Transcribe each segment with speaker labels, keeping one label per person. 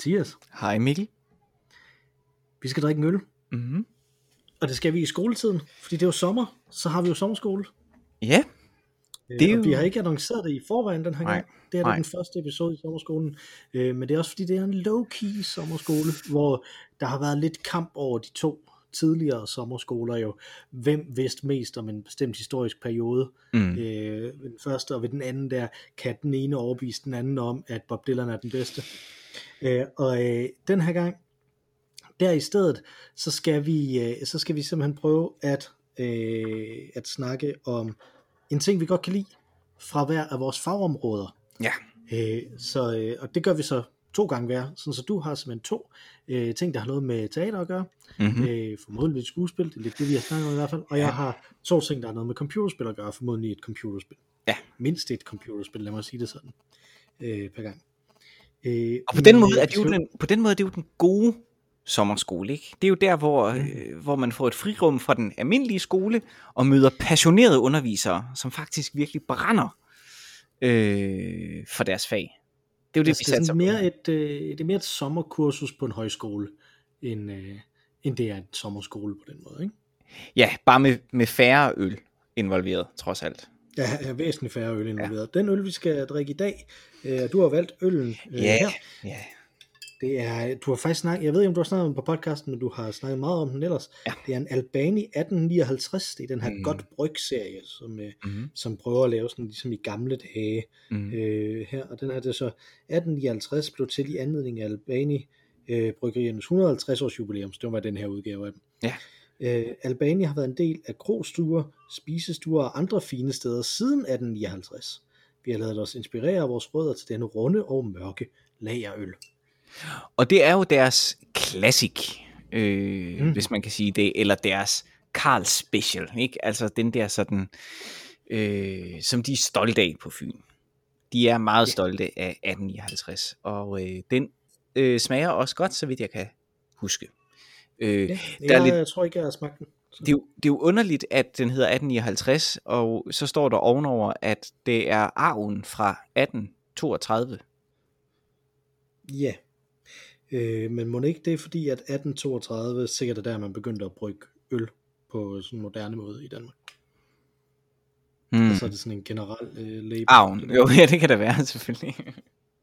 Speaker 1: Mathias.
Speaker 2: Hej Mikkel.
Speaker 1: Vi skal drikke en øl,
Speaker 2: Mm-hmm.
Speaker 1: og det skal vi i skoletiden, fordi det er jo sommer, så har vi jo sommerskole.
Speaker 2: Ja,
Speaker 1: Det
Speaker 2: Det er jo-
Speaker 1: Vi har ikke annonceret det i forvejen den her
Speaker 2: Nej,
Speaker 1: gang. Det er
Speaker 2: nej.
Speaker 1: den første episode i sommerskolen. Øh, men det er også fordi, det er en low-key sommerskole, hvor der har været lidt kamp over de to tidligere sommerskoler jo. Hvem vidste mest om en bestemt historisk periode?
Speaker 2: mm.
Speaker 1: Øh, ved den første og ved den anden der, kan den ene overbevise den anden om, at Bob Dylan er den bedste. Øh, og øh, den her gang, der i stedet, så skal vi, øh, så skal vi simpelthen prøve at, øh, at snakke om en ting, vi godt kan lide fra hver af vores fagområder.
Speaker 2: ja.
Speaker 1: Øh, så, øh, og det gør vi så to gange hver, sådan så du har simpelthen to øh, ting, der har noget med teater at gøre,
Speaker 2: Mm-hmm.
Speaker 1: øh, formodentlig et skuespil, det er lidt det, vi har snakket om i hvert fald, og jeg
Speaker 2: Ja.
Speaker 1: har to ting, der har noget med computerspil at gøre, formodentlig et computerspil.
Speaker 2: Ja.
Speaker 1: Mindst et computerspil, lad mig sige det sådan, øh, per gang. Øh,
Speaker 2: Og på den
Speaker 1: men,
Speaker 2: måde er det jo den, på den måde er det jo den gode sommerskole, ikke? Det er jo der, hvor, øh, hvor man får et frirum fra den almindelige skole og møder passionerede undervisere, som faktisk virkelig brænder øh, for deres fag. Det er jo det,
Speaker 1: Altså,
Speaker 2: vi
Speaker 1: det er sådan mere et, øh, det er mere et sommerkursus på en højskole, end, øh, end det er en sommerskole på den måde, ikke?
Speaker 2: Ja, bare med, med færre øl involveret, trods alt.
Speaker 1: Ja, er væsentligt færre øl involveret. Ja. Den øl, vi skal drikke i dag, øh, du har valgt øllen øh,
Speaker 2: Ja,
Speaker 1: her.
Speaker 2: ja.
Speaker 1: Det er, du har faktisk snakket, jeg ved ikke, om du har snakket om den på podcasten, men du har snakket meget om den ellers.
Speaker 2: Ja.
Speaker 1: Det er en Albani 1859, det er den her
Speaker 2: Mm.
Speaker 1: mm. godt bryg-serie, som,
Speaker 2: Mm-hmm.
Speaker 1: som prøver at lave sådan ligesom i gamle dage
Speaker 2: Mm.
Speaker 1: øh, her. Og den her, det er så 1859 blev til i anledning af Albani øh, Bryggeriernes 150 års jubilæum, så det var den her udgave af den.
Speaker 2: Ja.
Speaker 1: Øh, Albani har været en del af krostuer, spisestuer og andre fine steder siden 1859. Vi har lavet os inspirere af vores rødder til denne runde og mørke lagerøl.
Speaker 2: Og det er jo deres classic, øh, mm. Hvis man kan sige det, eller deres Carl Special, ikke? Altså den der sådan, øh, som de er stolte af på Fyn. De er meget
Speaker 1: Ja.
Speaker 2: stolte af 1859, og øh, den øh, smager også godt, så vidt jeg kan huske. Øh,
Speaker 1: Ja,
Speaker 2: der er
Speaker 1: jeg,
Speaker 2: lidt-
Speaker 1: jeg tror ikke, jeg har smagt den.
Speaker 2: Det, er jo, det er jo underligt, at den hedder 1859, og så står der ovenover, at det er arven fra 1832.
Speaker 1: Ja. Øh, men må ikke det er fordi, at 1832 sikkert er der, man begyndte at brygge øl på sådan en moderne måde i Danmark.
Speaker 2: Mm.
Speaker 1: Og så er det sådan en generel øh, label.
Speaker 2: Arven, jo, ja, det kan det være, selvfølgelig.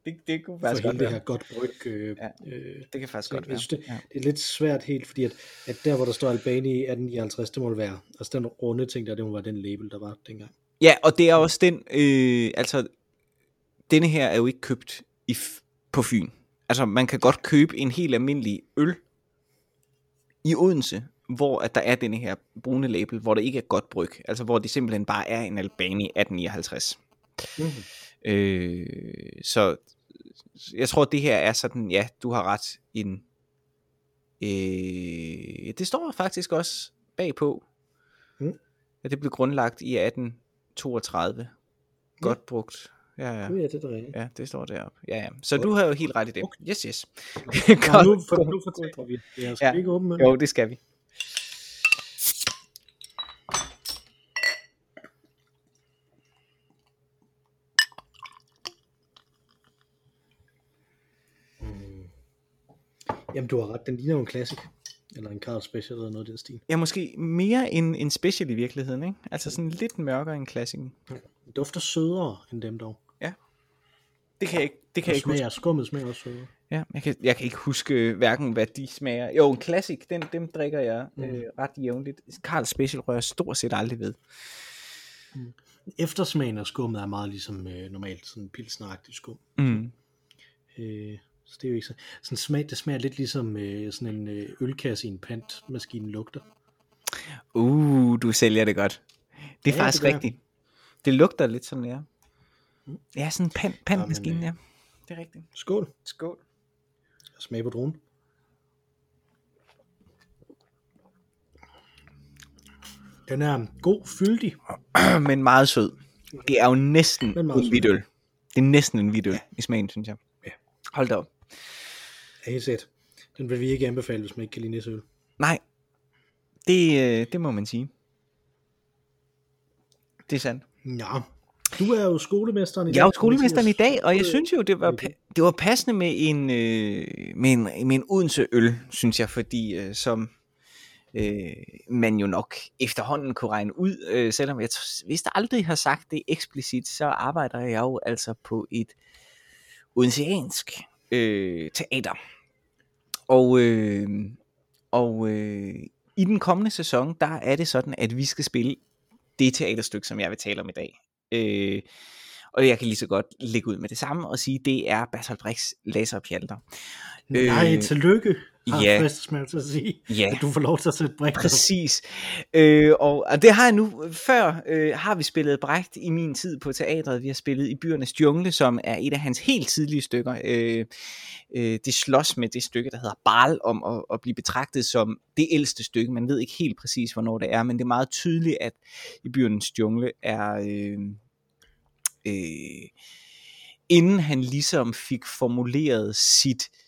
Speaker 2: det, det kunne faktisk godt
Speaker 1: det
Speaker 2: være.
Speaker 1: her godt bryg. Øh,
Speaker 2: Ja.
Speaker 1: øh,
Speaker 2: Det kan faktisk
Speaker 1: Jeg
Speaker 2: godt være.
Speaker 1: synes, det-
Speaker 2: ja.
Speaker 1: det er lidt svært helt, fordi at, at der, hvor der står Albani i 1859, det må det være. Altså den runde ting der, det må være den label, der var dengang.
Speaker 2: ja, og det er også den, øh, altså, denne her er jo ikke købt i, på Fyn. Altså, man kan godt købe en helt almindelig øl i Odense, hvor at der er denne her brune label, hvor der ikke er godt bryg. Altså, hvor det simpelthen bare er en Albani 1859.
Speaker 1: Mm-hmm.
Speaker 2: Øh, så jeg tror, det her er sådan, ja, du har ret, en, øh, det står faktisk også bagpå,
Speaker 1: Mm.
Speaker 2: at det blev grundlagt i 1832. Godt brugt. Ja, ja.
Speaker 1: Ja, det er det rigtigt.
Speaker 2: Ja, det står deroppe. Ja, ja. Så
Speaker 1: Godt.
Speaker 2: du har jo helt ret i det. Yes, yes.
Speaker 1: Nå,
Speaker 2: Godt.
Speaker 1: nu, for, nu fortæller vi. Jeg skal
Speaker 2: Ja.
Speaker 1: ja. ikke åbne.
Speaker 2: Jo, det skal vi.
Speaker 1: Jamen, du har ret. Den ligner jo en classic. Eller en Carl Special eller noget af den stil.
Speaker 2: Ja, måske mere en, en special i virkeligheden, ikke? Altså sådan lidt mørkere end klassikken.
Speaker 1: Den dufter sødere end dem dog.
Speaker 2: Det kan jeg ikke, det kan jeg ikke huske.
Speaker 1: skummet smager også sødere.
Speaker 2: Ja, jeg kan, jeg kan ikke huske øh, hverken, hvad de smager. Jo, en classic, den, dem drikker jeg øh,
Speaker 1: Mm.
Speaker 2: ret jævnligt. Carl Special rører stort set aldrig ved.
Speaker 1: Eftersmagen af skummet er meget ligesom øh, normalt sådan pilsneragtig skum.
Speaker 2: Mm.
Speaker 1: Øh, så det er jo ikke så... Sådan smag, det smager lidt ligesom øh, sådan en øh, ølkasse i en pantmaskine lugter.
Speaker 2: Uh, du sælger det godt. Det er
Speaker 1: Ja,
Speaker 2: faktisk
Speaker 1: det
Speaker 2: rigtigt. Det lugter lidt sådan, ja. Ja, sådan en pan, pandmaskine,
Speaker 1: Jamen, øh,
Speaker 2: ja. Det er rigtigt.
Speaker 1: Skål.
Speaker 2: Skål.
Speaker 1: Smag på dronen. Den er god, fyldig.
Speaker 2: Men meget sød. Det er jo næsten en hvidøl. Det er næsten en hvidøl
Speaker 1: Ja.
Speaker 2: i smagen, synes jeg.
Speaker 1: Ja.
Speaker 2: Hold da op.
Speaker 1: Ja, helt set. Den vil vi ikke anbefale, hvis man ikke kan lide nisseøl.
Speaker 2: Nej, det, øh, det må man sige. Det er sandt.
Speaker 1: Ja. Du er jo skolemesteren i dag.
Speaker 2: Jeg er jo skolemesteren i dag, og jeg synes jo, det var, det var passende med en, øh, med en, med en Odense øl, synes jeg, fordi øh, som øh, man jo nok efterhånden kunne regne ud, øh, selvom jeg t- vist aldrig har sagt det eksplicit, så arbejder jeg jo altså på et odenseansk øh, teater. Og, øh, og øh, i den kommende sæson, der er det sådan, at vi skal spille det teaterstykke, som jeg vil tale om i dag. Øh, og jeg kan lige så godt lægge ud med det samme og sige, det er Bertolt Brechts Laser og Pjalter.
Speaker 1: Nej,
Speaker 2: Øh,
Speaker 1: tillykke,
Speaker 2: ja.
Speaker 1: fristet mig til at sige,
Speaker 2: Ja.
Speaker 1: at du får lov til at sætte på.
Speaker 2: Præcis. Øh, og, og det har jeg nu, før øh, har vi spillet Brecht i min tid på teatret. Vi har spillet i Byernes Jungle, som er et af hans helt tidlige stykker. Øh, øh, det slås med det stykke, der hedder Bal, om at, at blive betragtet som det ældste stykke. Man ved ikke helt præcis, hvornår det er, men det er meget tydeligt, at i Byernes Jungle er... Øh, øh, inden han ligesom fik formuleret sit, øh,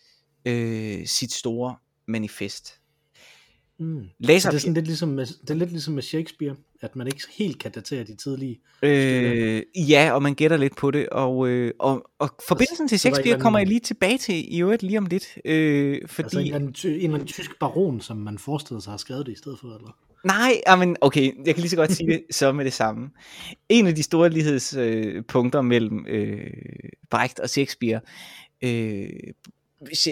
Speaker 2: sit store manifest.
Speaker 1: Mm.
Speaker 2: Laser,
Speaker 1: Så det er sådan lidt ligesom med, det er lidt ligesom med Shakespeare, at man ikke helt kan datere de tidlige.
Speaker 2: Øh, ja, og man gætter lidt på det, og, øh, og, og forbindelsen til
Speaker 1: så var
Speaker 2: Shakespeare kommer jeg lige tilbage til i øvrigt lige om lidt, øh, fordi...
Speaker 1: Altså en anden, en eller anden tysk baron, som man forestillede sig har skrevet det i stedet for, eller?
Speaker 2: Nej, men okay, jeg kan lige så godt sige det så med det samme. En af de store lighedspunkter øh, mellem øh, Brecht og Shakespeare, øh,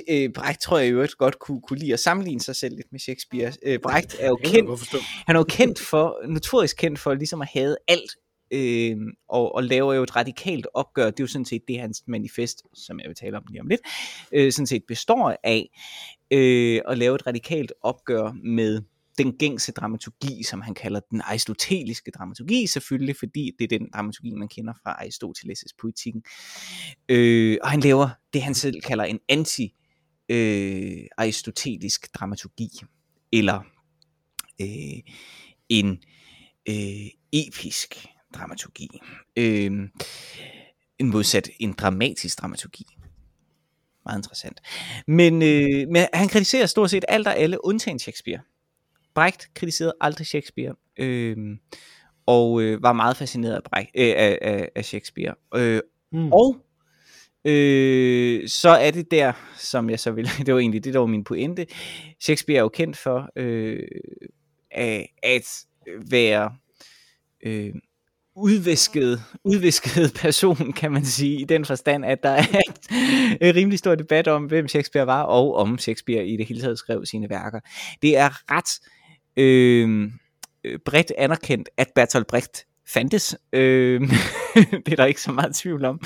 Speaker 2: øh, Brecht tror jeg i øvrigt godt kunne, kunne lide at sammenligne sig selv lidt med Shakespeare. Øh, Brecht er jo kendt han er jo kendt for, notorisk kendt for ligesom at have alt, øh, og, og laver jo et radikalt opgør, det er jo sådan set det hans manifest, som jeg vil tale om lige om lidt, øh, sådan set består af, øh, at lave et radikalt opgør med den gængse dramaturgi, som han kalder den aristoteliske dramaturgi, selvfølgelig, fordi det er den dramaturgi, man kender fra Aristoteles' poetikken. Øh, og han laver det, han selv kalder en anti-aristotelisk øh, dramaturgi, eller øh, en øh, episk dramaturgi. Øh, en modsat en dramatisk dramaturgi. Meget interessant. Men, øh, men han kritiserer stort set alt og alle, undtagen Shakespeare. Brecht kritiserede aldrig Shakespeare, øh, og øh, var meget fascineret af, Brecht, øh, af, af, af Shakespeare. Øh,
Speaker 1: Mm.
Speaker 2: og øh, så er det der, som jeg så vil, det var egentlig det, der var min pointe. Shakespeare er jo kendt for øh, at, at være øh, udvisket, udvisket person, kan man sige, i den forstand, at der er en rimelig stor debat om, hvem Shakespeare var, og om Shakespeare i det hele taget skrev sine værker. Det er ret øh, øh, bredt anerkendt, at Bertolt Brecht fandtes. Øh, det er der ikke så meget tvivl om.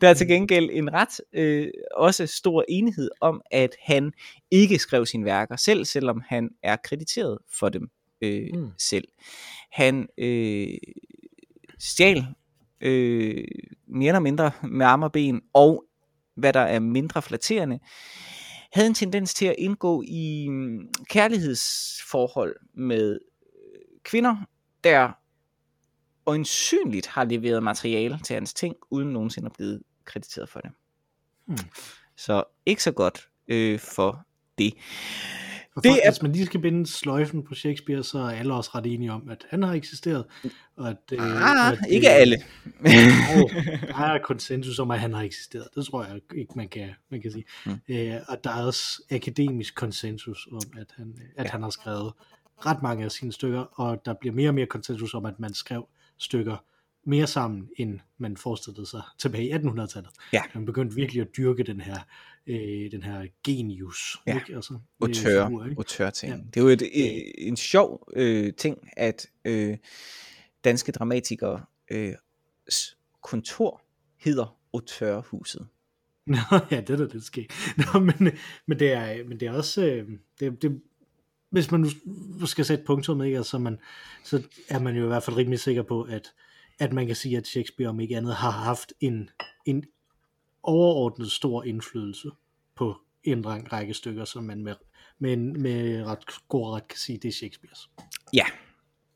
Speaker 2: Der er til gengæld en ret øh, også stor enighed om, at han ikke skrev sine værker selv, selvom han er krediteret for dem øh,
Speaker 1: Mm.
Speaker 2: mm. selv. Han øh, stjal øh, mere eller mindre med arme og ben, og hvad der er mindre flatterende, havde en tendens til at indgå i mm, kærlighedsforhold med øh, kvinder, der øjensynligt har leveret materiale til hans ting, uden nogensinde at blive krediteret for det.
Speaker 1: Hmm.
Speaker 2: Så ikke så godt øh, for det.
Speaker 1: Og
Speaker 2: Det
Speaker 1: for,
Speaker 2: er-
Speaker 1: Hvis man lige skal binde sløjfen på Shakespeare, så er alle også ret enige om, at han har eksisteret. Og at, øh,
Speaker 2: Ah,
Speaker 1: at,
Speaker 2: ikke alle.
Speaker 1: Og der er konsensus om, at han har eksisteret. Det tror jeg ikke, man kan, man kan sige.
Speaker 2: Mm.
Speaker 1: Øh, og der er også akademisk konsensus om, at han, at
Speaker 2: Ja.
Speaker 1: han har skrevet ret mange af sine stykker, og der bliver mere og mere konsensus om, at man skrev stykker mere sammen, end man forestillede sig tilbage i 1800-tallet.
Speaker 2: Ja.
Speaker 1: Man begyndte virkelig at dyrke den her, øh, den her genius.
Speaker 2: Ja.
Speaker 1: Ikke? Altså, øh,
Speaker 2: Autør,
Speaker 1: figur, ikke?
Speaker 2: autør ting.
Speaker 1: Ja.
Speaker 2: Det er jo et, øh, en sjov øh, ting, at øh, danske dramatikere øh, kontor hedder Autørhuset.
Speaker 1: Nå, ja, det er da det sker. Nå, men, men, det er, men det er også, øh, det, det, hvis man nu skal sætte punktum, ikke, altså man, så er man jo i hvert fald rimelig sikker på, at, at man kan sige, at Shakespeare om ikke andet har haft en, en overordnet stor indflydelse på en lang række stykker, som man med, med, med ret god ret kan sige, det er Shakespeares.
Speaker 2: Ja,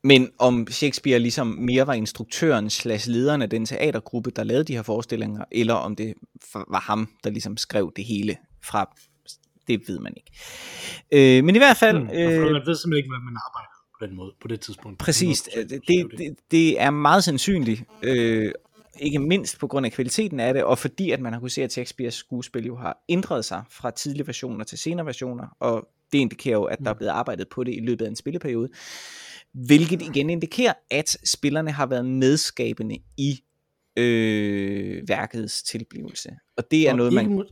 Speaker 2: men om Shakespeare ligesom mere var instruktøren slash lederen af den teatergruppe, der lavede de her forestillinger, eller om det var ham, der ligesom skrev det hele fra, det ved man ikke. Øh, men i hvert fald...
Speaker 1: Hmm, øh, man ved simpelthen ikke, hvad man arbejder på den måde, på det tidspunkt.
Speaker 2: Præcis,
Speaker 1: 100%
Speaker 2: det, det, det, det er meget sandsynligt, øh, ikke mindst på grund af kvaliteten af det, og fordi at man har kunnet se, at Shakespeares skuespil jo har ændret sig fra tidlige versioner til senere versioner, og det indikerer jo, at der er blevet arbejdet på det i løbet af en spilleperiode, hvilket igen indikerer, at spillerne har været medskabende i øh, værkets tilblivelse. Og det er
Speaker 1: Og
Speaker 2: noget, man...
Speaker 1: må-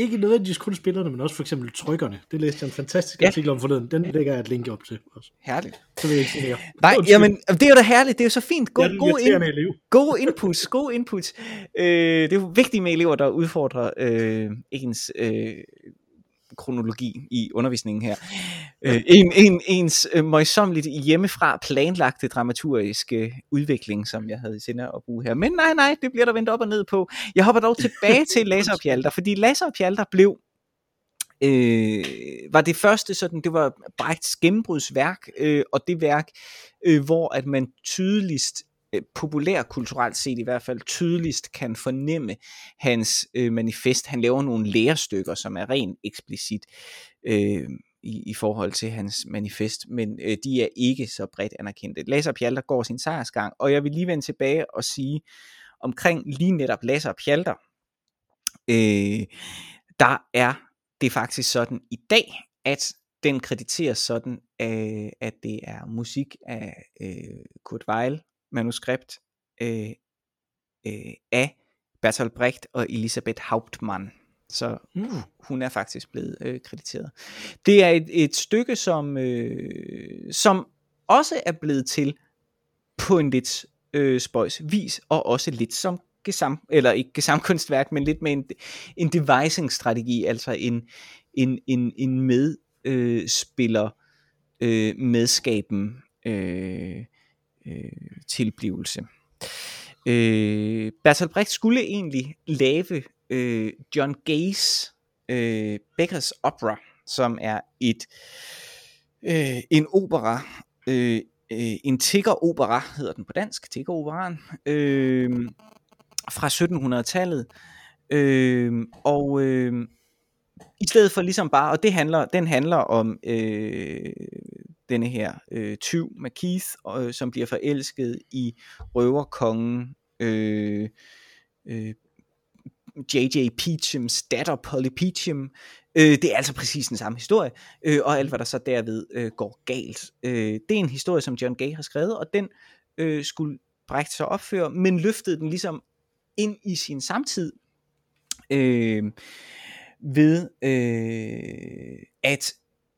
Speaker 1: ikke nødvendigvis kun spillerne, men også for eksempel trykkerne. Det læste jeg en fantastisk
Speaker 2: Ja.
Speaker 1: artikel om forleden. Den lægger jeg et link op til også.
Speaker 2: Herligt.
Speaker 1: Så vil jeg ikke sige mere.
Speaker 2: Nej,
Speaker 1: Undskyld.
Speaker 2: jamen, det er jo da herligt, det er jo så fint. God, god,
Speaker 1: elev.
Speaker 2: gode inputs, gode inputs. Øh, det er jo vigtigt med elever, der udfordrer øh, ens øh, kronologi i undervisningen her. Øh, en, en, ens øh, møjsommeligt hjemmefra planlagte dramaturgiske øh, udvikling, som jeg havde i sinde at bruge her. Men nej, nej, det bliver der vendt op og ned på. Jeg hopper dog tilbage til Laser og Pjalter, fordi Laser og Pjalter blev øh, var det første sådan, det var Brechts gennembrudsværk, øh, og det værk, øh, hvor at man tydeligst øh, populærkulturelt set i hvert fald tydeligst kan fornemme hans øh, manifest. Han laver nogle lærestykker, som er rent eksplicit øh, i, i forhold til hans manifest, men øh, de er ikke så bredt anerkendte. Laser Pjalter går sin sejrsgang, og jeg vil lige vende tilbage og sige omkring lige netop Laser Pjalter, øh, der er det faktisk sådan i dag, at den krediteres sådan, øh, at det er musik af øh, Kurt Weill, manuskript øh, øh, af Bertolt Brecht og Elisabeth Hauptmann. Så
Speaker 1: Mm.
Speaker 2: hun er faktisk blevet øh, krediteret. Det er et, et stykke, som, øh, som også er blevet til på en lidt øh, spøjs vis, og også lidt som gesam, eller ikke gesamkunstværk, men lidt med en, en devising-strategi, altså en, en, en, en medspiller øh, øh, medskaben øh, øh, tilblivelse. Øh, Bertolt Brecht skulle egentlig lave øh, John Gays øh, Beckers Opera, som er et øh, en opera, øh, øh, en tiggeropera hedder den på dansk, tiggeroperaen, øh, fra 1700-tallet. Øh, og øh, i stedet for ligesom bare, og det handler, den handler om øh, denne her øh, tyv med Keith, øh, som bliver forelsket i røverkongen øh, øh, J.J. Peachums datter Polly Peachum. Øh, det er altså præcis den samme historie, øh, og alt hvad der så derved øh, går galt. Øh, det er en historie, som John Gay har skrevet, og den øh, skulle Brecht så opføre, men løftede den ligesom ind i sin samtid øh, ved øh, at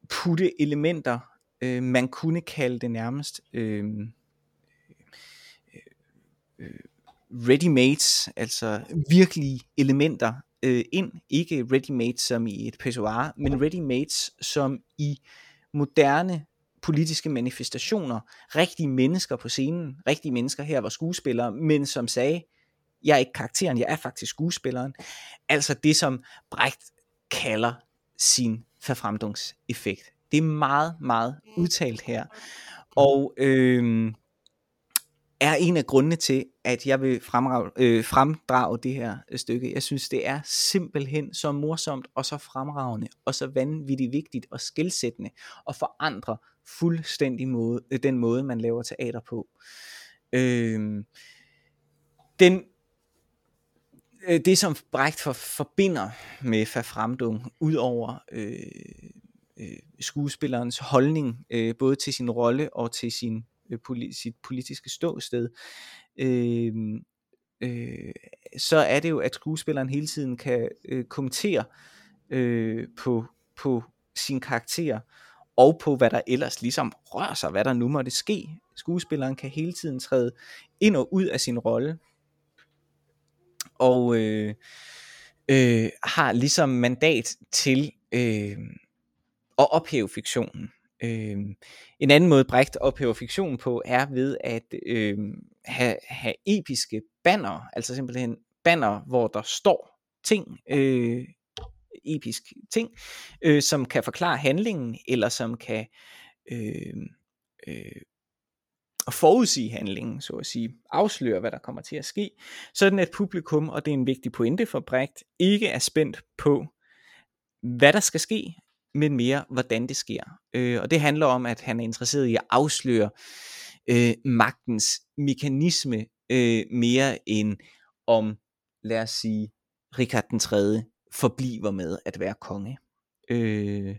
Speaker 2: putte elementer, øh, man kunne kalde det nærmest øh, øh, øh, ready-made, altså virkelige elementer øh, ind, ikke ready-made som i et pissoir, men ready-made som i moderne politiske manifestationer, rigtige mennesker på scenen, rigtige mennesker her var skuespillere, men som sagde, jeg er ikke karakteren, jeg er faktisk skuespilleren. Altså det, som Brecht kalder sin forfremdungseffekt. Det er meget, meget udtalt her. Og øh, er en af grundene til, at jeg vil fremrage, øh, fremdrage det her stykke. Jeg synes, det er simpelthen så morsomt og så fremragende og så vanvittigt vigtigt og skældsættende og forandre fuldstændig måde, øh, den måde, man laver teater på. Øh, den øh, det som Brecht for, forbinder med Verfremdung, ud over øh, øh, skuespillerens holdning, øh, både til sin rolle og til sin øh, poli, sit politiske ståsted, øh, øh, så er det jo, at skuespilleren hele tiden kan øh, kommentere øh, på, på sin karakter, og på hvad der ellers ligesom rører sig, hvad der nu måtte ske. Skuespilleren kan hele tiden træde ind og ud af sin rolle, og øh, øh, har ligesom mandat til øh, at ophæve fiktionen. Øh, en anden måde Brecht ophæver fiktionen på er ved at øh, have, have episke banner, altså simpelthen banner, hvor der står ting, øh, episk ting, øh, som kan forklare handlingen, eller som kan øh, øh, forudsige handlingen, så at sige, afsløre, hvad der kommer til at ske, sådan at publikum, og det er en vigtig pointe for Brecht, ikke er spændt på, hvad der skal ske, men mere, hvordan det sker. Øh, og det handler om, at han er interesseret i at afsløre øh, magtens mekanisme øh, mere end om, lad os sige, Richard den 3. forbliver med at være konge. Øh,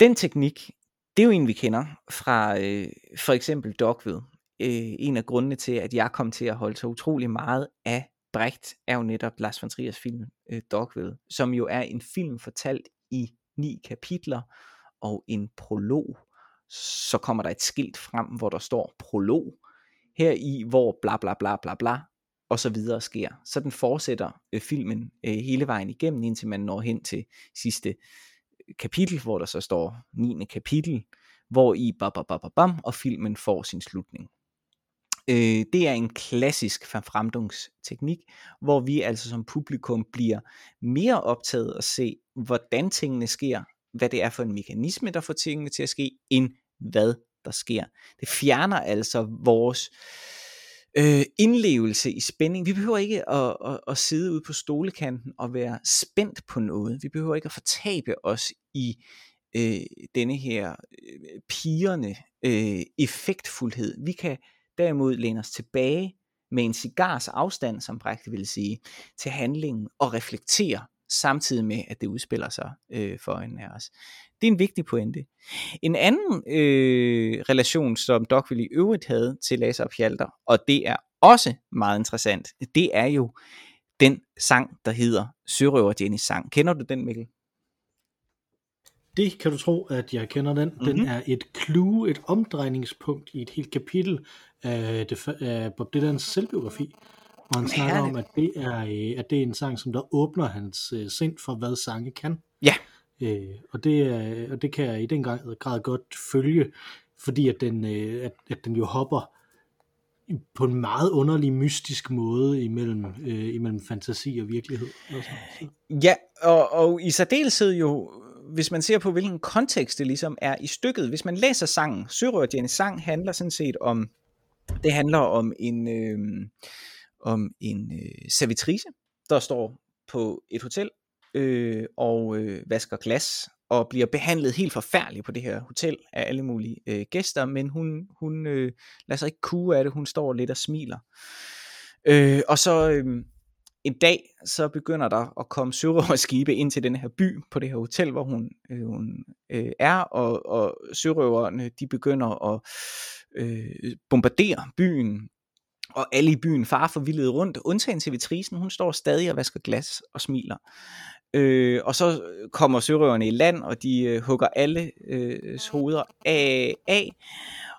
Speaker 2: den teknik, det er jo en, vi kender fra øh, for eksempel Dogville. Øh, en af grundene til, at jeg kom til at holde så utrolig meget af Brecht, er jo netop Lars von Triers film øh, Dogville, som jo er en film fortalt i ni kapitler og en prolog. Så kommer der et skilt frem, hvor der står prolog, her i hvor bla bla bla bla bla, og så videre sker. Så den fortsætter øh, filmen øh, hele vejen igennem, indtil man når hen til sidste øh, kapitel, hvor der så står 9. kapitel, hvor i bam, bam, bam, bam, og filmen får sin slutning. Øh, det er en klassisk fremdungsteknik, hvor vi altså som publikum bliver mere optaget at se, hvordan tingene sker, hvad det er for en mekanisme, der får tingene til at ske, end hvad der sker. Det fjerner altså vores øh, indlevelse i spænding. Vi behøver ikke at, at, at sidde ude på stolekanten og være spændt på noget. Vi behøver ikke at fortabe os i øh, denne her øh, pigerne øh, effektfuldhed. Vi kan derimod læne os tilbage med en cigars afstand, som Brecht ville sige, til handlingen og reflektere samtidig med, at det udspiller sig øh, for en af os. Det er en vigtig pointe. En anden øh, relation, som Dogville i øvrigt havde til Laser og Pjalter, og det er også meget interessant, det er jo den sang, der hedder Sørøver Jennys sang. Kender du den, Mikkel?
Speaker 1: Det kan du tro, at jeg kender den. Mm-hmm. Den er et clue, et omdrejningspunkt i et helt kapitel af, det, af Bob Dylans selvbiografi. Og han snakker om, at det, er, øh, at det er en sang, som der åbner hans uh, sind for, hvad sange kan.
Speaker 2: Ja.
Speaker 1: Øh, og, det er, og det kan jeg i den grad godt følge, fordi at den, øh, at, at den jo hopper på en meget underlig, mystisk måde imellem, øh, imellem fantasi og virkelighed. Og så.
Speaker 2: Ja, og, og i særdeleshed jo, hvis man ser på, hvilken kontekst det ligesom er i stykket. Hvis man læser sangen, Sørøver Jens sang handler sådan set om, det handler om en, øh, om en øh, servitrice, der står på et hotel øh, og øh, vasker glas og bliver behandlet helt forfærdeligt på det her hotel af alle mulige øh, gæster, men hun, hun øh, lader sig ikke kue af det, hun står lidt og smiler. Øh, og så øh, en dag, så begynder der at komme sørøverskibe ind til den her by, på det her hotel, hvor hun, øh, hun øh, er, og, og sørøverne, de begynder at øh, bombardere byen, og alle i byen far forvildet rundt, undtagen til vitrisen, hun står stadig og vasker glas og smiler. Øh, og så kommer sørøverne i land, og de øh, hugger alle øh, hoveder af, af,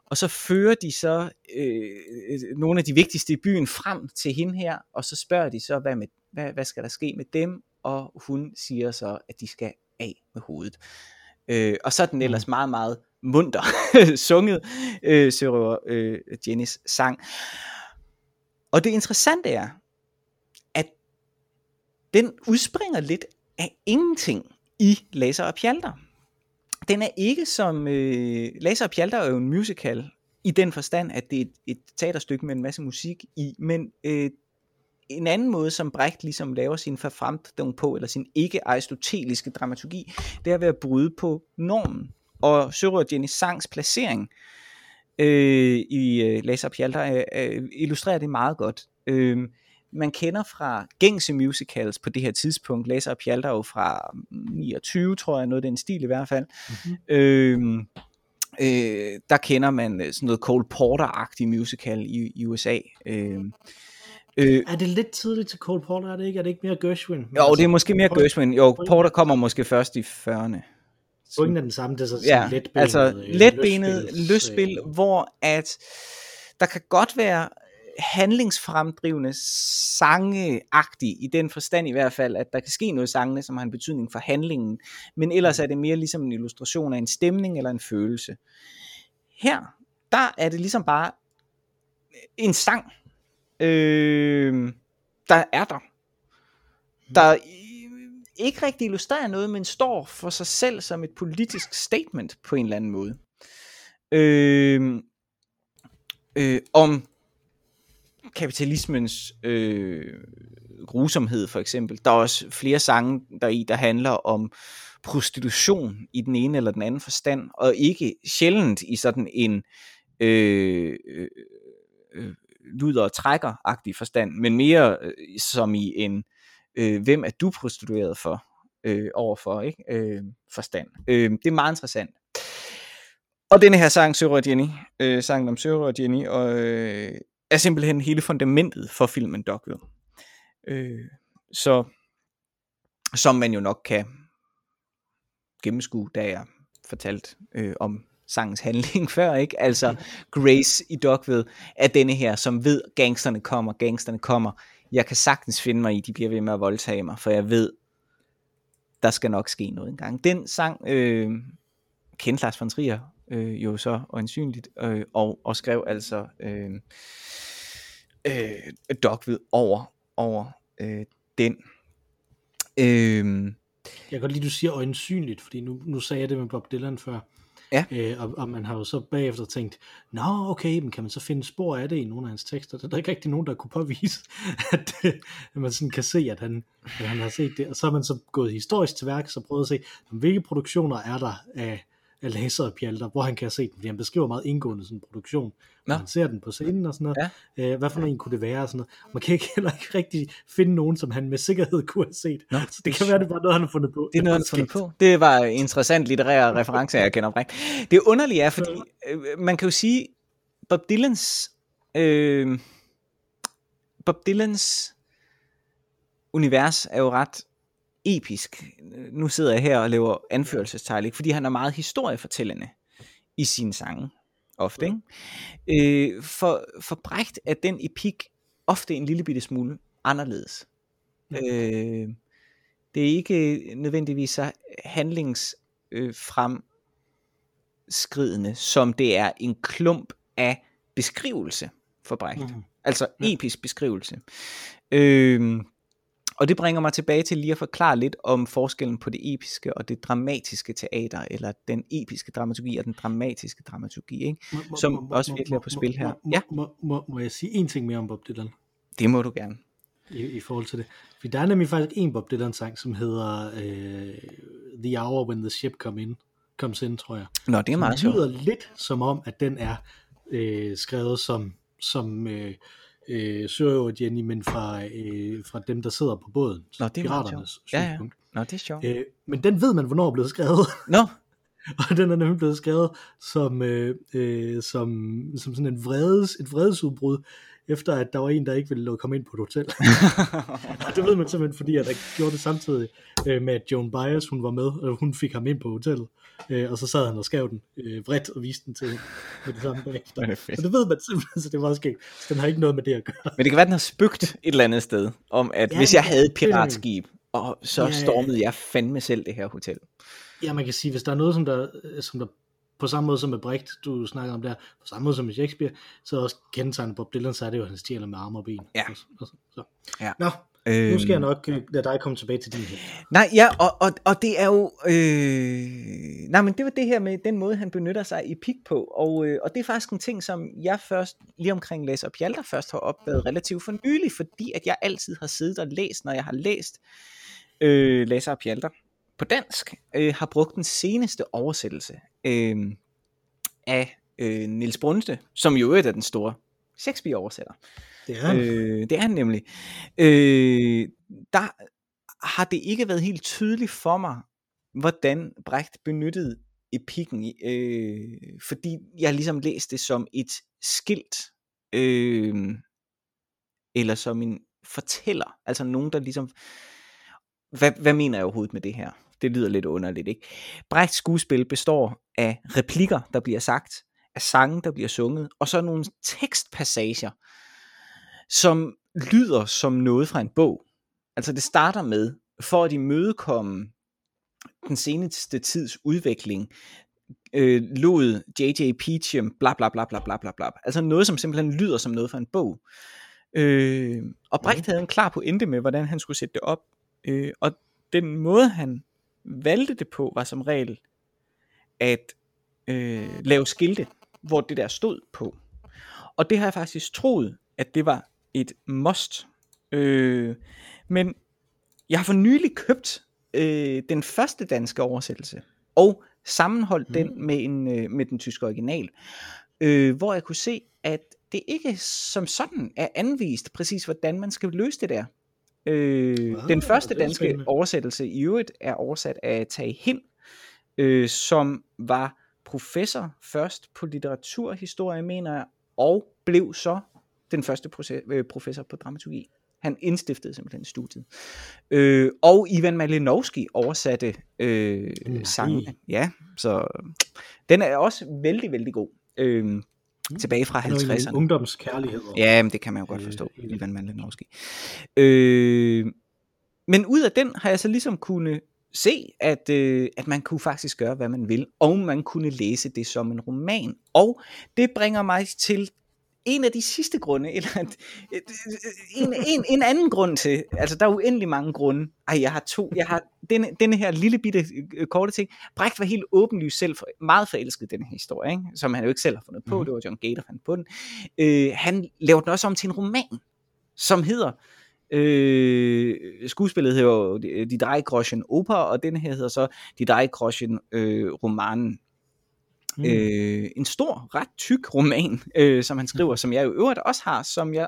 Speaker 2: og så fører de så øh, nogle af de vigtigste i byen frem til hende her, og så spørger de så, hvad, med, hvad, hvad skal der ske med dem, og hun siger så, at de skal af med hovedet. Øh, og så er den ellers mm. meget, meget munter sunget, øh, sørøver øh, Jennys sang. Og det interessante er, at den udspringer lidt af ingenting i Laser og Pjalter. Den er ikke som... Øh, Laser og Pjalter er jo en musical, i den forstand, at det er et, et teaterstykke med en masse musik i, men øh, en anden måde, som Brecht ligesom laver sin forfremdung på, eller sin ikke-aristoteliske dramaturgi, det er ved at bryde på normen. Og Sørøver Jenny Sangs placering øh, i øh, Laser Pjalter øh, øh, illustrerer det meget godt. Øh, man kender fra gængse musicals på det her tidspunkt. Laser og Pjalter jo fra 29, tror jeg, noget den stil i hvert fald. Mm-hmm. Øh, øh, der kender man øh, sådan noget Cole Porter-agtig musical i, i USA. Øh,
Speaker 1: Øh, er det lidt tidligt til Cole Porter, er det ikke? Er det ikke mere Gershwin?
Speaker 2: Jo, altså, det er måske mere Gershwin. Jo, Porter kommer måske først i 40'erne.
Speaker 1: Pointen er den samme, det er så
Speaker 2: ja, letbenet, altså øh, letbenet løsspil, øh, hvor at der kan godt være handlingsfremdrivende sangeagtig i den forstand i hvert fald, at der kan ske noget sangene, som har en betydning for handlingen, men ellers mm. er det mere ligesom en illustration af en stemning eller en følelse. Her, der er det ligesom bare en sang, øh, der er der. Der ikke rigtig illustrerer noget, men står for sig selv som et politisk statement på en eller anden måde. Øh, øh, om kapitalismens øh, grusomhed for eksempel. Der er også flere sange der i, der handler om prostitution i den ene eller den anden forstand, og ikke sjældent i sådan en øh, øh, øh luder og trækker-agtig forstand, men mere øh, som i en, øh, hvem er du prostitueret for, øh, overfor, ikke? Øh, forstand. Øh, det er meget interessant. Og denne her sang, Sørø Jenny, øh, sangen om Sørø og Jenny, og, øh, er simpelthen hele fundamentet for filmen Dogville. Øh, så, som man jo nok kan gennemskue, da jeg fortalt øh, om sangens handling før, ikke? Altså Grace i Dogville er denne her, som ved, gangsterne kommer, gangsterne kommer. Jeg kan sagtens finde mig i, de bliver ved med at voldtage mig, for jeg ved, der skal nok ske noget engang. Den sang øh, kendte Lars von Trier øh, jo så øjensynligt, øh, og, og skrev altså øh, øh, Dogville over, over øh, den. Øh,
Speaker 1: jeg kan godt lide, du siger øjensynligt, fordi nu, nu sagde jeg det med Bob Dylan før.
Speaker 2: Ja.
Speaker 1: Øh, og, og man har jo så bagefter tænkt, nå okay, men kan man så finde spor af det i nogle af hans tekster? Der er ikke rigtig nogen, der kunne påvise, at, at man sådan kan se, at han, at han har set det. Og så har man så gået historisk til værk, og prøvet at se, hvilke produktioner er der af, af Laser og Pjalter, hvor han kan se den, fordi han beskriver meget indgående sådan en produktion, når han ser den på scenen og sådan noget. Ja. Øh, hvad for en kunne det være og sådan noget. Man kan ikke heller ikke rigtig finde nogen, som han med sikkerhed kunne have set. Nå, så det kan være, det bare noget, han har fundet på.
Speaker 2: Det er noget, han har fundet på. Det var en interessant litterær reference, jeg kender omkring. Det underlige er, fordi øh, man kan jo sige, Bob Dylans øh, Bob Dylans univers er jo ret episk. Nu sidder jeg her og laver anførselstegn, ikke? fordi han er meget historiefortællende i sine sange, ofte. Ikke? Øh, for, for Brecht er den epik ofte en lille bitte smule anderledes. Ja. Øh, det er ikke nødvendigvis så handlings øh, som det er en klump af beskrivelse for Brecht. Mm. Altså episk beskrivelse. Øh, og det bringer mig tilbage til lige at forklare lidt om forskellen på det episke og det dramatiske teater, eller den episke dramaturgi og den dramatiske dramaturgi, ikke? Må, som må, også virkelig er på spil her.
Speaker 1: Må, ja? må, må, må jeg sige en ting mere om Bob Dylan?
Speaker 2: Det må du gerne.
Speaker 1: I, i forhold til det. For der er nemlig faktisk en Bob Dylan sang, som hedder uh, The Hour When the Ship Come In, comes in, tror jeg.
Speaker 2: Nå, det er meget
Speaker 1: sjovt. Det lyder lidt som om, at den er uh, skrevet som, som uh, øh, Jenny, men fra, øh, fra dem, der sidder på båden.
Speaker 2: Nå, det er piraternes ja, ja. Nå, det er sjovt. Øh,
Speaker 1: men den ved man, hvornår er blevet skrevet.
Speaker 2: Nå.
Speaker 1: og den er nemlig blevet skrevet som, øh, øh, som, som sådan en vredes, et vredesudbrud, efter at der var en, der ikke ville komme ind på et hotel. og det ved man simpelthen, fordi at der gjorde det samtidig øh, med, at Joan Baez, hun var med, og hun fik ham ind på hotellet. Øh, og så sad han og skrev den øh, vredt og viste den til med det samme bagefter. Det så det ved man simpelthen, så det var også Så den har ikke noget med det at gøre.
Speaker 2: Men det kan være, den har spygt et eller andet sted, om at ja, hvis jeg havde et piratskib, og så ja, stormede jeg fandme selv det her hotel.
Speaker 1: Ja, man kan sige, hvis der er noget, som der, som der på samme måde som med Brecht, du snakker om der, på samme måde som med Shakespeare, så også kendetegnet Bob Dylan, så er det jo, at han stjæler med arme og ben.
Speaker 2: Ja.
Speaker 1: Så, så. ja. Nå, Øhm, nu skal jeg nok øh, lade dig komme tilbage til din
Speaker 2: helt. Nej, ja, og, og, og det er jo... Øh, nej, men det var det her med den måde, han benytter sig i pik på, og, øh, og det er faktisk en ting, som jeg først, lige omkring Læser og Pjalter, først har opdaget relativt for nylig, fordi at jeg altid har siddet og læst, når jeg har læst øh, Læser og Pjalter på dansk, øh, har brugt den seneste oversættelse øh, af øh, Nils Brunste, som jo er den store Shakespeare-oversætter.
Speaker 1: Det er han. Øh,
Speaker 2: det er han nemlig. Øh, der har det ikke været helt tydeligt for mig, hvordan Brecht benyttede epikken, øh, fordi jeg ligesom læste det som et skilt, øh, eller som en fortæller, altså nogen, der ligesom, hvad, hvad mener jeg overhovedet med det her? Det lyder lidt underligt, ikke? Brechts skuespil består af replikker, der bliver sagt, af sange, der bliver sunget, og så nogle tekstpassager, som lyder som noget fra en bog. Altså det starter med, for at imødekomme den seneste tids udvikling, øh, lod J.J. Peachum bla bla bla bla bla bla bla. Altså noget, som simpelthen lyder som noget fra en bog. Øh, og Brecht havde en klar pointe med, hvordan han skulle sætte det op. Øh, og den måde, han valgte det på, var som regel at øh, lave skilte, hvor det der stod på. Og det har jeg faktisk troet, at det var et must. Øh, men jeg har for nylig købt øh, den første danske oversættelse, og sammenholdt mm. den med, en, øh, med den tyske original, øh, hvor jeg kunne se, at det ikke som sådan er anvist præcis, hvordan man skal løse det der. Øh, wow, den første danske spændende. oversættelse i øvrigt er oversat af Tage Hind, øh, som var professor først på litteraturhistorie, mener jeg, og blev så den første øh, professor på dramaturgi. Han indstiftede simpelthen studiet. Øh, og Ivan Malinovski oversatte øh, sangene. Ja, så den er også vældig, vældig god. Øh, mm. Tilbage fra 50'erne.
Speaker 1: Ungdomskærlighed.
Speaker 2: Ja, men det kan man jo godt forstå, øh, Ivan Malinovski. Øh, men ud af den har jeg så ligesom kunne se, at, øh, at man kunne faktisk gøre, hvad man vil, og man kunne læse det som en roman. Og det bringer mig til en af de sidste grunde, eller en, en, en anden grund til, altså der er uendelig mange grunde. Ej, jeg har to, jeg har denne, denne her lille bitte øh, korte ting. Brecht var helt åbenlyst selv for, meget forelsket den her historie, ikke? som han jo ikke selv har fundet på, mm. det var John Gate, der fandt på den. Øh, han lavede den også om til en roman, som hedder Øh, skuespillet hedder jo Die Drei Groschen Oper, og den her hedder så Die Drei Groschen øh, Romanen. Mm. Øh, en stor, ret tyk roman, øh, som han skriver, mm. som jeg jo øvrigt også har, som jeg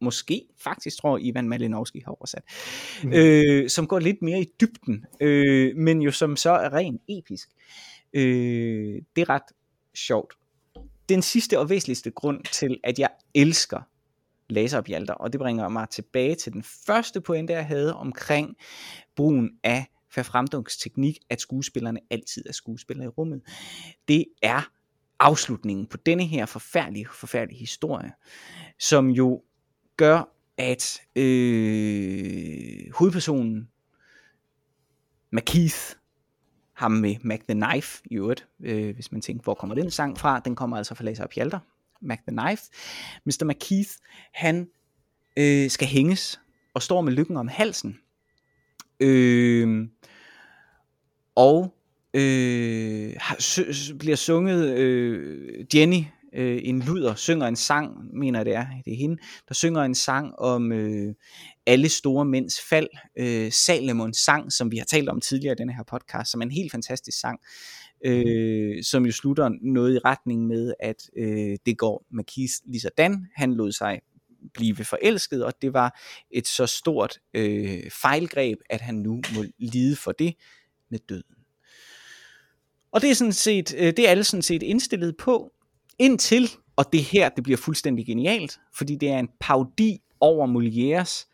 Speaker 2: måske faktisk tror Ivan Malinowski har oversat, mm. øh, som går lidt mere i dybden, øh, men jo som så er ren episk. Øh, det er ret sjovt. Den sidste og væsentligste grund til, at jeg elsker laseropjalter, og det bringer mig tilbage til den første pointe, jeg havde omkring brugen af teknik, at skuespillerne altid er skuespillere i rummet. Det er afslutningen på denne her forfærdelige, forfærdelige historie, som jo gør, at øh, hovedpersonen, McKeith, ham med Mac the Knife i øvrigt, øh, hvis man tænker, hvor kommer den sang fra, den kommer altså fra Laser og Pjalter, Mac the Knife. Mr. McKeith, han øh, skal hænges og står med lykken om halsen. Øh, og øh, bliver sunget øh, Jenny øh, en luder synger en sang, mener det er, det er hende, der synger en sang om øh, alle store mænds fald, øh, Salomons sang, som vi har talt om tidligere i denne her podcast, som er en helt fantastisk sang, øh, som jo slutter noget i retning med, at øh, det går med Keith lige sådan, han lod sig blive forelsket, og det var et så stort øh, fejlgreb, at han nu må lide for det med døden. Og det er sådan set, øh, det er alle sådan set indstillet på, indtil, og det her, det bliver fuldstændig genialt, fordi det er en paudi over Molières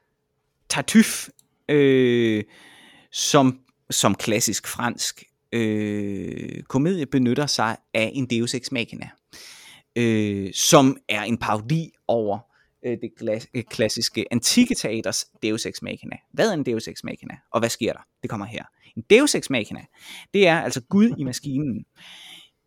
Speaker 2: Tartuffe, øh, som, som klassisk fransk øh, komedie benytter sig af en Deus Ex Machina, øh, som er en parodi over øh, det glas, øh, klassiske antikke teaters Deus Ex Machina. Hvad er en Deus Ex Machina, og hvad sker der? Det kommer her. En Deus Ex Machina, det er altså Gud i maskinen.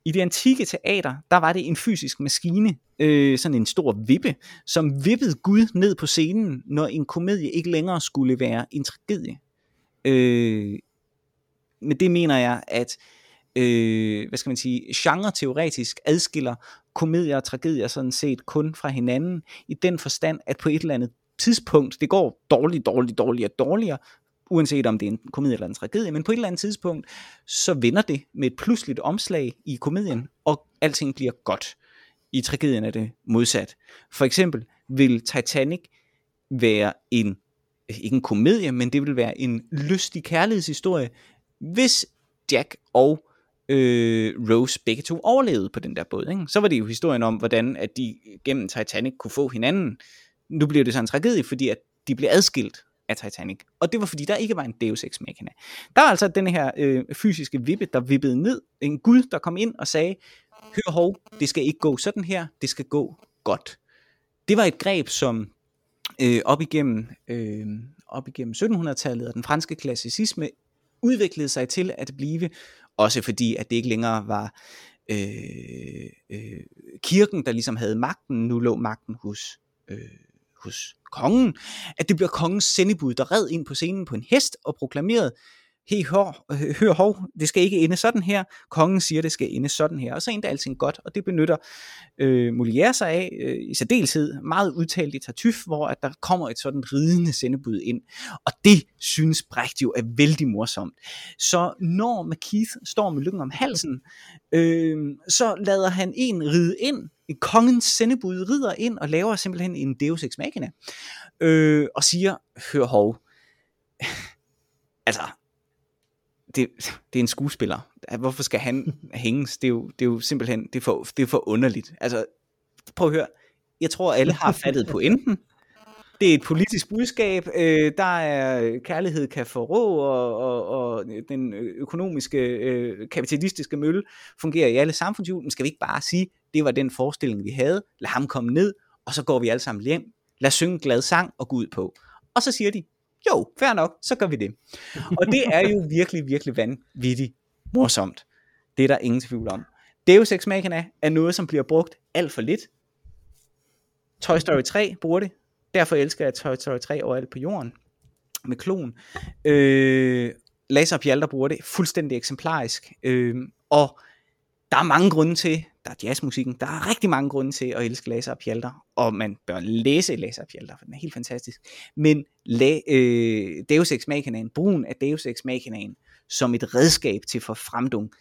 Speaker 2: I det antikke teater, der var det en fysisk maskine, øh, sådan en stor vippe, som vippede Gud ned på scenen, når en komedie ikke længere skulle være en tragedie. Øh, med det mener jeg, at øh, hvad skal man sige, genre-teoretisk adskiller komedier og tragedier sådan set kun fra hinanden, i den forstand, at på et eller andet tidspunkt, det går dårligt, dårligt, dårligere, dårligere, uanset om det er en komedie eller en tragedie, men på et eller andet tidspunkt, så vender det med et pludseligt omslag i komedien, og alting bliver godt. I tragedien er det modsat. For eksempel vil Titanic være en, ikke en komedie, men det vil være en lystig kærlighedshistorie, hvis Jack og øh, Rose begge to overlevede på den der båd. Ikke? Så var det jo historien om, hvordan at de gennem Titanic kunne få hinanden. Nu bliver det så en tragedie, fordi at de blev adskilt af Titanic. Og det var fordi, der ikke var en Deus Ex Machina. Der var altså den her øh, fysiske vippe, der vippede ned. En Gud, der kom ind og sagde, hør hov, det skal ikke gå sådan her, det skal gå godt. Det var et greb, som øh, op igennem, øh, op igennem 1700-tallet og den franske klassicisme udviklede sig til at blive, også fordi at det ikke længere var øh, øh, kirken, der ligesom havde magten, nu lå magten hos, øh, hos kongen, at det bliver kongens sendebud, der red ind på scenen på en hest og proklamerede, hey, hør, hør hov, det skal ikke ende sådan her, kongen siger, det skal ende sådan her, og så endte alting godt, og det benytter øh, Molière sig af, øh, i særdeleshed, meget udtalt i Tartuffe, hvor at der kommer et sådan ridende sendebud ind, og det synes Brecht jo er vældig morsomt. Så når McKeith står med lykken om halsen, øh, så lader han en ride ind, en kongens sendebud rider ind og laver simpelthen en Deus Ex Machina, øh, og siger, hør hov, altså, det, det er en skuespiller. Hvorfor skal han hænges? Det er jo, det er jo simpelthen, det er, for, det er for underligt. Altså, prøv at høre. Jeg tror, alle har fattet på enten. Det er et politisk budskab. Øh, der er øh, kærlighed kan forrå, og, og, og den økonomiske, øh, kapitalistiske mølle fungerer i alle samfundshjul. Men skal vi ikke bare sige, det var den forestilling, vi havde. Lad ham komme ned, og så går vi alle sammen hjem. Lad synge en glad sang og gå ud på. Og så siger de, jo, fair nok, så gør vi det. Og det er jo virkelig, virkelig vanvittigt morsomt. Det er der ingen tvivl om. Deus Ex Machina er noget, som bliver brugt alt for lidt. Toy Story 3 bruger det. Derfor elsker jeg Toy Story 3 overalt på jorden. Med klon. Øh, Laser Pjalter bruger det fuldstændig eksemplarisk. Øh, og der er mange grunde til, der er jazzmusikken, der er rigtig mange grunde til at elske Laser og Pjalter, og man bør læse Laser og Pjalter, for den er helt fantastisk. Men la, øh, Deus Ex Machinaen, brugen af Deus Ex Machinaen som et redskab til forfremdung,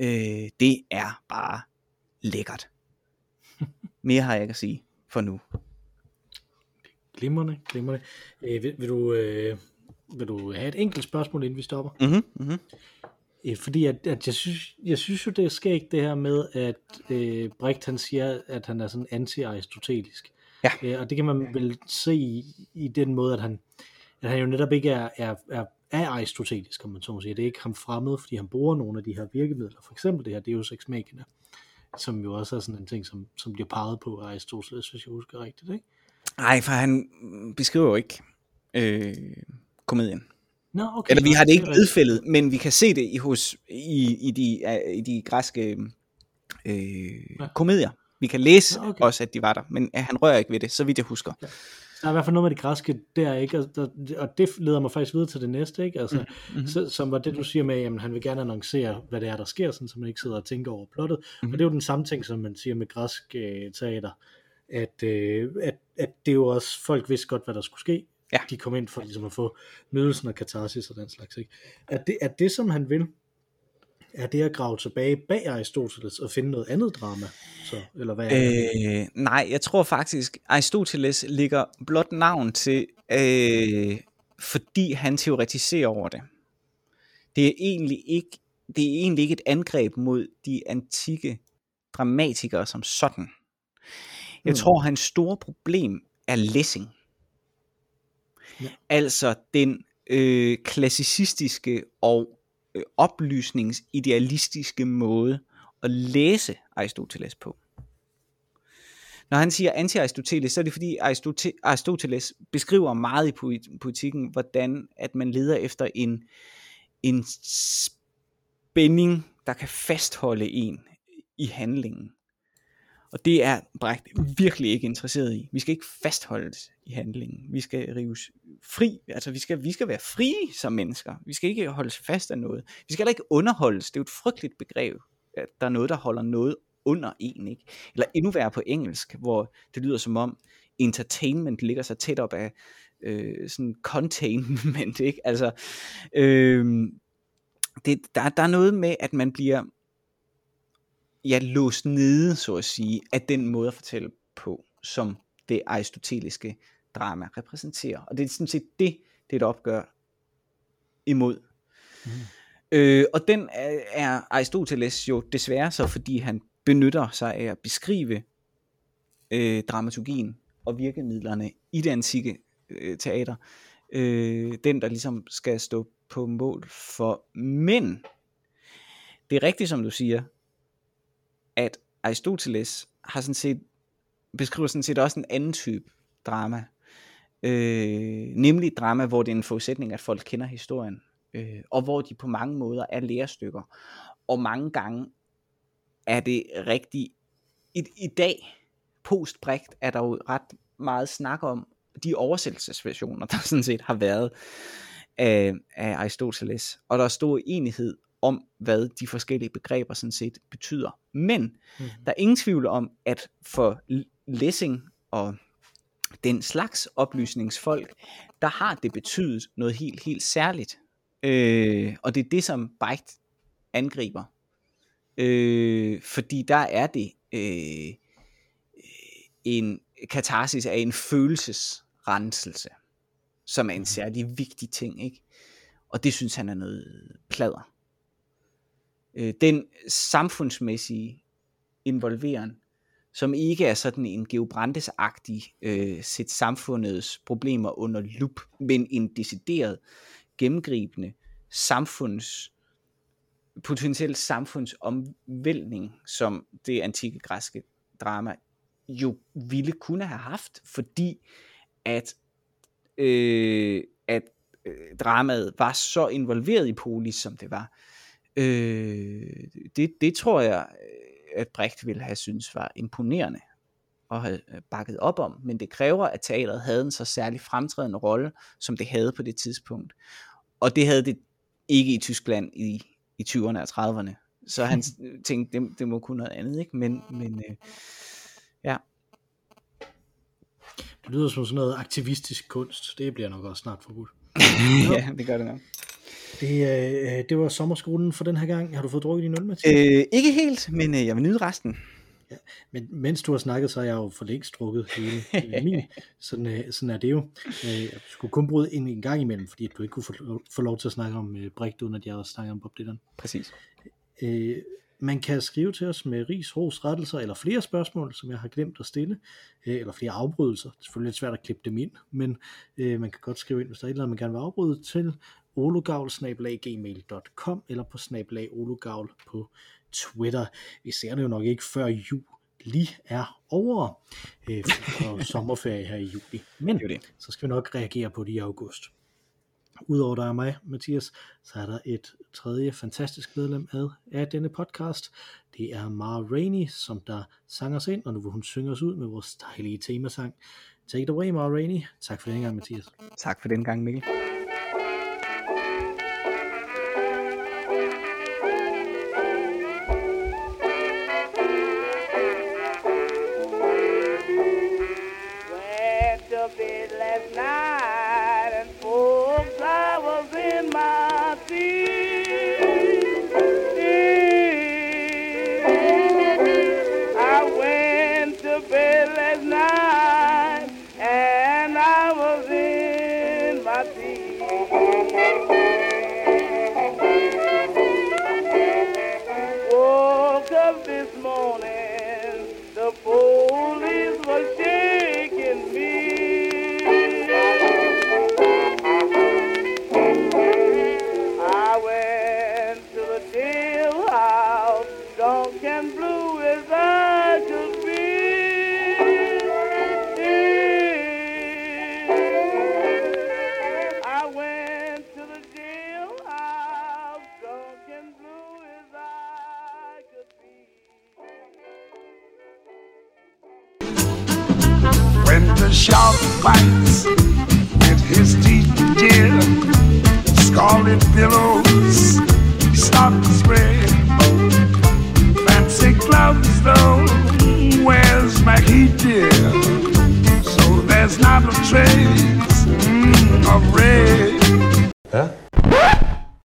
Speaker 2: øh, det er bare lækkert. Mere har jeg ikke at sige for nu.
Speaker 1: Glimrende, glimrende. Øh, vil, vil, du, øh, vil du have et enkelt spørgsmål, inden vi stopper?
Speaker 2: Mm-hmm, mm-hmm.
Speaker 1: Øh, fordi at, at jeg, synes, jeg synes jo, det er skægt det her med, at øh, Brecht han siger, at han er sådan anti-aristotelisk.
Speaker 2: Ja.
Speaker 1: Øh, og det kan man vel se i, i den måde, at han, at han jo netop ikke er, er, er, er aristotelisk, kan man så må sige. Det er ikke ham fremmed, fordi han bruger nogle af de her virkemidler. For eksempel det her Deus Ex Machina, som jo også er sådan en ting, som, som bliver peget på af Aristoteles, hvis jeg husker rigtigt, ikke?
Speaker 2: Nej, for han beskriver jo ikke øh, komedien.
Speaker 1: Nå, okay.
Speaker 2: Eller vi har det ikke nedfældet, men vi kan se det i, hos, i, i, de, i de græske øh, ja. komedier. Vi kan læse ja, okay. også, at de var der, men han rører ikke ved det, så vidt jeg husker. Ja.
Speaker 1: Der er i hvert fald noget med det græske der, ikke? Og, der, og det leder mig faktisk videre til det næste, ikke? Altså, mm-hmm. så, som var det, du siger med, at han vil gerne annoncere, hvad det er, der sker, sådan, så man ikke sidder og tænker over plottet. Mm-hmm. Og det er jo den samme ting, som man siger med græsk øh, teater, at, øh, at, at det er jo også, folk vidste godt, hvad der skulle ske,
Speaker 2: Ja.
Speaker 1: De kom ind for ligesom at få nydelsen af katarsis og den slags. Ikke? Er, det, er det, som han vil, er det at grave tilbage bag Aristoteles og finde noget andet drama? Så, eller hvad
Speaker 2: er øh, nej, jeg tror faktisk, Aristoteles ligger blot navn til, øh, fordi han teoretiserer over det. Det er egentlig ikke det er egentlig ikke et angreb mod de antikke dramatikere som sådan. Jeg hmm. tror, hans store problem er læsning. Ja. Altså den øh, klassicistiske og øh, oplysningsidealistiske måde at læse Aristoteles på. Når han siger anti-Aristoteles, så er det fordi Aristoteles beskriver meget i poetikken, hvordan at man leder efter en, en spænding, der kan fastholde en i handlingen. Og det er Brecht virkelig ikke interesseret i. Vi skal ikke fastholdes i handlingen. Vi skal rives fri. Altså vi skal, vi skal være frie som mennesker. Vi skal ikke holdes fast af noget. Vi skal heller ikke underholdes. Det er jo et frygteligt begreb, at der er noget, der holder noget under en. Ikke? Eller endnu værre på engelsk, hvor det lyder som om entertainment ligger så tæt op af øh, sådan containment. Ikke? Altså, øh, det, der, der er noget med, at man bliver ja, låst nede, så at sige, af den måde at fortælle på, som det aristoteliske drama repræsenterer. Og det er sådan set det, det er et opgør imod. Mm. Øh, og den er, er Aristoteles jo desværre så, fordi han benytter sig af at beskrive øh, dramaturgien og virkemidlerne i det antikke øh, teater. Øh, den, der ligesom skal stå på mål for. Men det er rigtigt, som du siger, at Aristoteles har sådan set, beskriver sådan set også en anden type drama. Øh, nemlig drama, hvor det er en forudsætning, at folk kender historien. Øh, og hvor de på mange måder er lærestykker. Og mange gange er det rigtig... I, i dag, postbrægt, er der jo ret meget snak om de oversættelsesversioner, der sådan set har været af, af Aristoteles, og der er stor enighed om, hvad de forskellige begreber sådan set betyder. Men mm. der er ingen tvivl om, at for Lessing og den slags oplysningsfolk, der har det betydet noget helt, helt særligt. Øh, og det er det, som Beicht angriber. Øh, fordi der er det øh, en katarsis af en følelsesrenselse, som er en særlig vigtig ting, ikke? Og det synes han er noget plader. Øh, den samfundsmæssige involveren, som ikke er sådan en geobrandes-agtig øh, sæt samfundets problemer under lup, men en decideret gennemgribende samfunds potentielt samfundsomvæltning, som det antikke græske drama jo ville kunne have haft, fordi at, øh, at øh, dramaet var så involveret i polis, som det var. Øh, det, det tror jeg, øh, at Brecht ville have synes var imponerende og have øh, bakket op om, men det kræver, at teateret havde en så særlig fremtrædende rolle, som det havde på det tidspunkt. Og det havde det ikke i Tyskland i, i 20'erne og 30'erne. Så han tænkte, det, det må kunne noget andet, ikke? Men, men øh, ja.
Speaker 1: Det lyder som sådan noget aktivistisk kunst. Det bliver nok også snart forbudt.
Speaker 2: ja, det gør det nok.
Speaker 1: Det, øh, det var sommerskolen for den her gang. Har du fået drukket din øl, Mathias?
Speaker 2: Øh, ikke helt, men øh, jeg vil nyde resten.
Speaker 1: Ja, men mens du har snakket, så har jeg jo for længst drukket hele, hele min. Sådan, øh, sådan er det jo. Øh, jeg skulle kun bryde ind en gang imellem, fordi du ikke kunne få, få lov til at snakke om øh, Brigt, uden at jeg også snakker om Bob Dylan.
Speaker 2: Præcis.
Speaker 1: Øh, man kan skrive til os med ris, ros, rettelser eller flere spørgsmål, som jeg har glemt at stille, øh, eller flere afbrydelser. Det er selvfølgelig lidt svært at klippe dem ind, men øh, man kan godt skrive ind, hvis der er et eller andet, man gerne vil afbryde til olugavl eller på snabelag olugavl på Twitter. Vi ser det jo nok ikke før jul lige er over øh, for sommerferie her i juli. Men det det. så skal vi nok reagere på det i august. Udover dig og mig, Mathias, så er der et tredje fantastisk medlem af, af denne podcast. Det er Mara Rainey, som der sang os ind, og nu vil hun synge os ud med vores dejlige temasang. Take it away, Mara Rainey. Tak for den gang, Mathias.
Speaker 2: Tak for den gang, Mikkel.